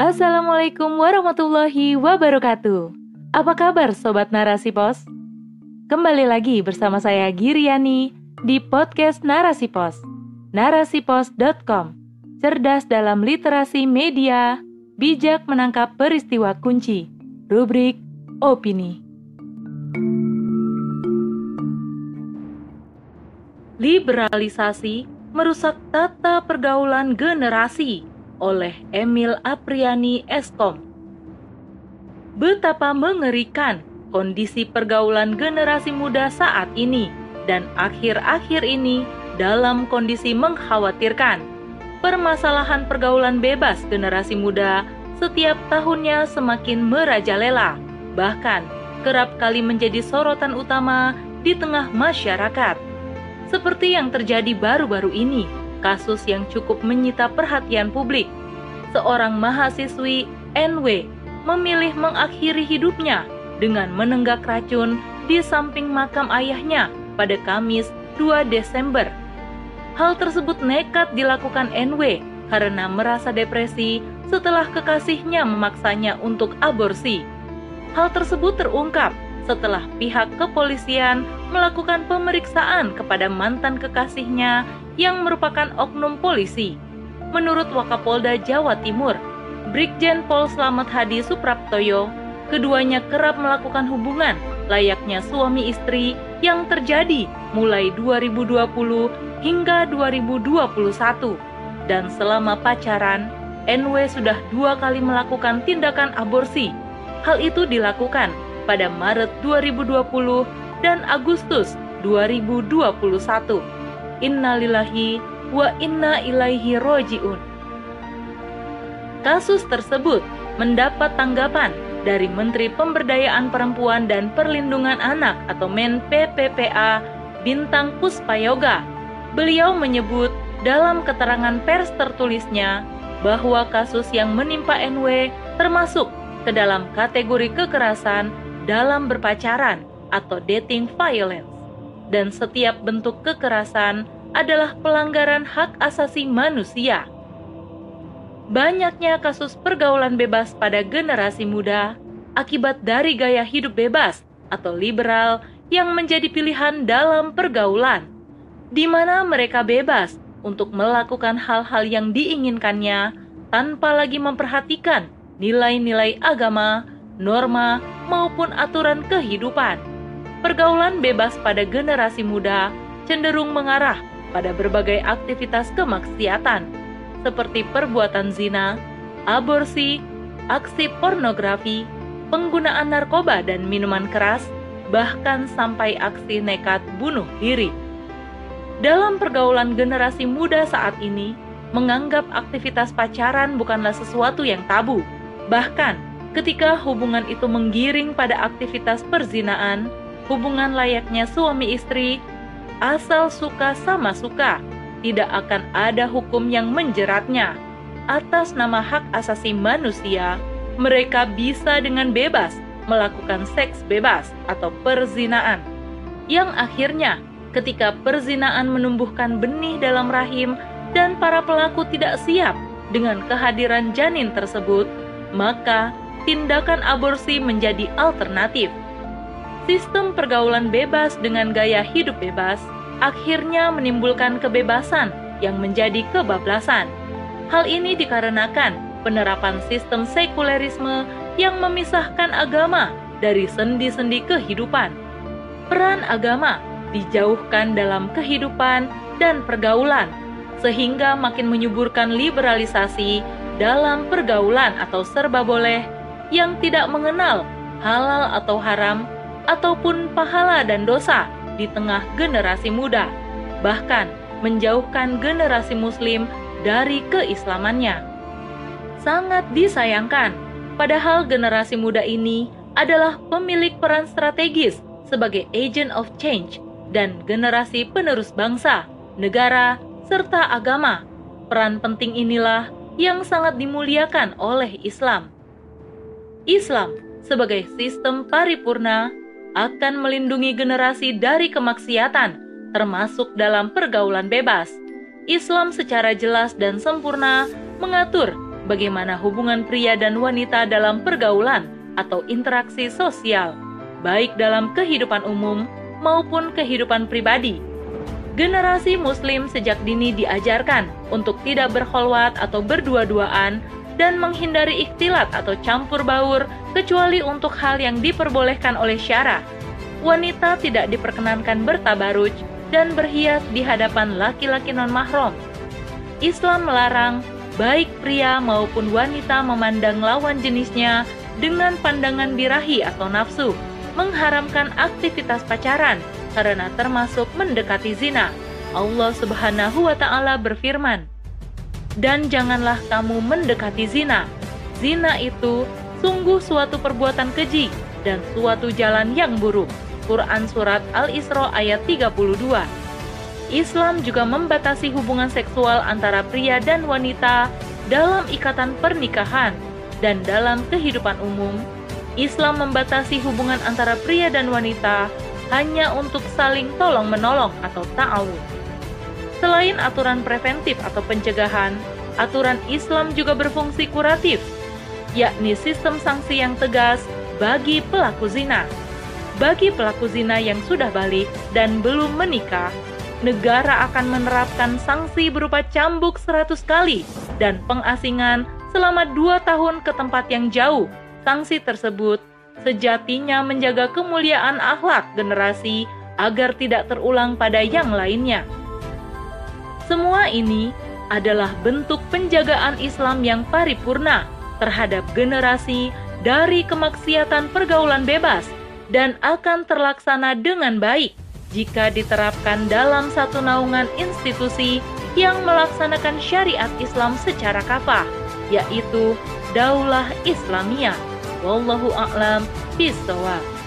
Assalamualaikum warahmatullahi wabarakatuh. Apa kabar Sobat Narasi Pos? Kembali lagi bersama saya Giriani di podcast Narasi Pos. Narasipos.com Cerdas dalam literasi media, bijak menangkap peristiwa kunci. Rubrik Opini. Liberalisasi merusak tata pergaulan generasi oleh Emil Apriani Eskom. Betapa mengerikan kondisi pergaulan generasi muda saat ini dan akhir-akhir ini dalam kondisi mengkhawatirkan. Permasalahan pergaulan bebas generasi muda setiap tahunnya semakin merajalela, bahkan kerap kali menjadi sorotan utama di tengah masyarakat. Seperti yang terjadi baru-baru ini, kasus yang cukup menyita perhatian publik. Seorang mahasiswi NW memilih mengakhiri hidupnya dengan menenggak racun di samping makam ayahnya pada Kamis 2 Desember. Hal tersebut nekat dilakukan NW karena merasa depresi setelah kekasihnya memaksanya untuk aborsi. Hal tersebut terungkap setelah pihak kepolisian melakukan pemeriksaan kepada mantan kekasihnya yang merupakan oknum polisi. Menurut Wakapolda Jawa Timur, Brigjen Pol Slamet Hadi Supraptoyo, keduanya kerap melakukan hubungan layaknya suami istri yang terjadi mulai 2020 hingga 2021. Dan selama pacaran, NW sudah dua kali melakukan tindakan aborsi. Hal itu dilakukan pada Maret 2020 dan Agustus 2021. Innalillahi wa inna ilaihi roji'un. Kasus tersebut mendapat tanggapan dari Menteri Pemberdayaan Perempuan dan Perlindungan Anak atau Men PPPA Bintang Puspayoga. Beliau menyebut dalam keterangan pers tertulisnya bahwa kasus yang menimpa NW termasuk ke dalam kategori kekerasan dalam berpacaran atau dating violence dan setiap bentuk kekerasan adalah pelanggaran hak asasi manusia. Banyaknya kasus pergaulan bebas pada generasi muda akibat dari gaya hidup bebas atau liberal yang menjadi pilihan dalam pergaulan, di mana mereka bebas untuk melakukan hal-hal yang diinginkannya tanpa lagi memperhatikan nilai-nilai agama, norma, maupun aturan kehidupan pergaulan bebas pada generasi muda cenderung mengarah pada berbagai aktivitas kemaksiatan, seperti perbuatan zina, aborsi, aksi pornografi, penggunaan narkoba dan minuman keras, bahkan sampai aksi nekat bunuh diri. Dalam pergaulan generasi muda saat ini, menganggap aktivitas pacaran bukanlah sesuatu yang tabu. Bahkan, ketika hubungan itu menggiring pada aktivitas perzinaan, hubungan layaknya suami istri, asal suka sama suka, tidak akan ada hukum yang menjeratnya. Atas nama hak asasi manusia, mereka bisa dengan bebas melakukan seks bebas atau perzinaan. Yang akhirnya, ketika perzinaan menumbuhkan benih dalam rahim dan para pelaku tidak siap dengan kehadiran janin tersebut, maka tindakan aborsi menjadi alternatif sistem pergaulan bebas dengan gaya hidup bebas akhirnya menimbulkan kebebasan yang menjadi kebablasan. Hal ini dikarenakan penerapan sistem sekulerisme yang memisahkan agama dari sendi-sendi kehidupan. Peran agama dijauhkan dalam kehidupan dan pergaulan, sehingga makin menyuburkan liberalisasi dalam pergaulan atau serba boleh yang tidak mengenal halal atau haram ataupun pahala dan dosa di tengah generasi muda, bahkan menjauhkan generasi Muslim dari keislamannya. Sangat disayangkan, padahal generasi muda ini adalah pemilik peran strategis sebagai agent of change dan generasi penerus bangsa, negara, serta agama. Peran penting inilah yang sangat dimuliakan oleh Islam. Islam sebagai sistem paripurna akan melindungi generasi dari kemaksiatan, termasuk dalam pergaulan bebas. Islam secara jelas dan sempurna mengatur bagaimana hubungan pria dan wanita dalam pergaulan atau interaksi sosial, baik dalam kehidupan umum maupun kehidupan pribadi. Generasi Muslim sejak dini diajarkan untuk tidak berkholwat atau berdua-duaan dan menghindari ikhtilat atau campur baur kecuali untuk hal yang diperbolehkan oleh syara. Wanita tidak diperkenankan bertabaruj dan berhias di hadapan laki-laki non-mahram. Islam melarang baik pria maupun wanita memandang lawan jenisnya dengan pandangan birahi atau nafsu, mengharamkan aktivitas pacaran karena termasuk mendekati zina. Allah Subhanahu wa taala berfirman, "Dan janganlah kamu mendekati zina. Zina itu sungguh suatu perbuatan keji dan suatu jalan yang buruk." Quran surat Al-Isra ayat 32. Islam juga membatasi hubungan seksual antara pria dan wanita dalam ikatan pernikahan dan dalam kehidupan umum. Islam membatasi hubungan antara pria dan wanita hanya untuk saling tolong-menolong atau ta'awun. Selain aturan preventif atau pencegahan, aturan Islam juga berfungsi kuratif, yakni sistem sanksi yang tegas bagi pelaku zina. Bagi pelaku zina yang sudah balik dan belum menikah, negara akan menerapkan sanksi berupa cambuk 100 kali dan pengasingan selama dua tahun ke tempat yang jauh. Sanksi tersebut sejatinya menjaga kemuliaan akhlak generasi agar tidak terulang pada yang lainnya. Semua ini adalah bentuk penjagaan Islam yang paripurna terhadap generasi dari kemaksiatan pergaulan bebas dan akan terlaksana dengan baik jika diterapkan dalam satu naungan institusi yang melaksanakan syariat Islam secara kafah, yaitu Daulah Islamiyah. Wallahu a'lam bishawab.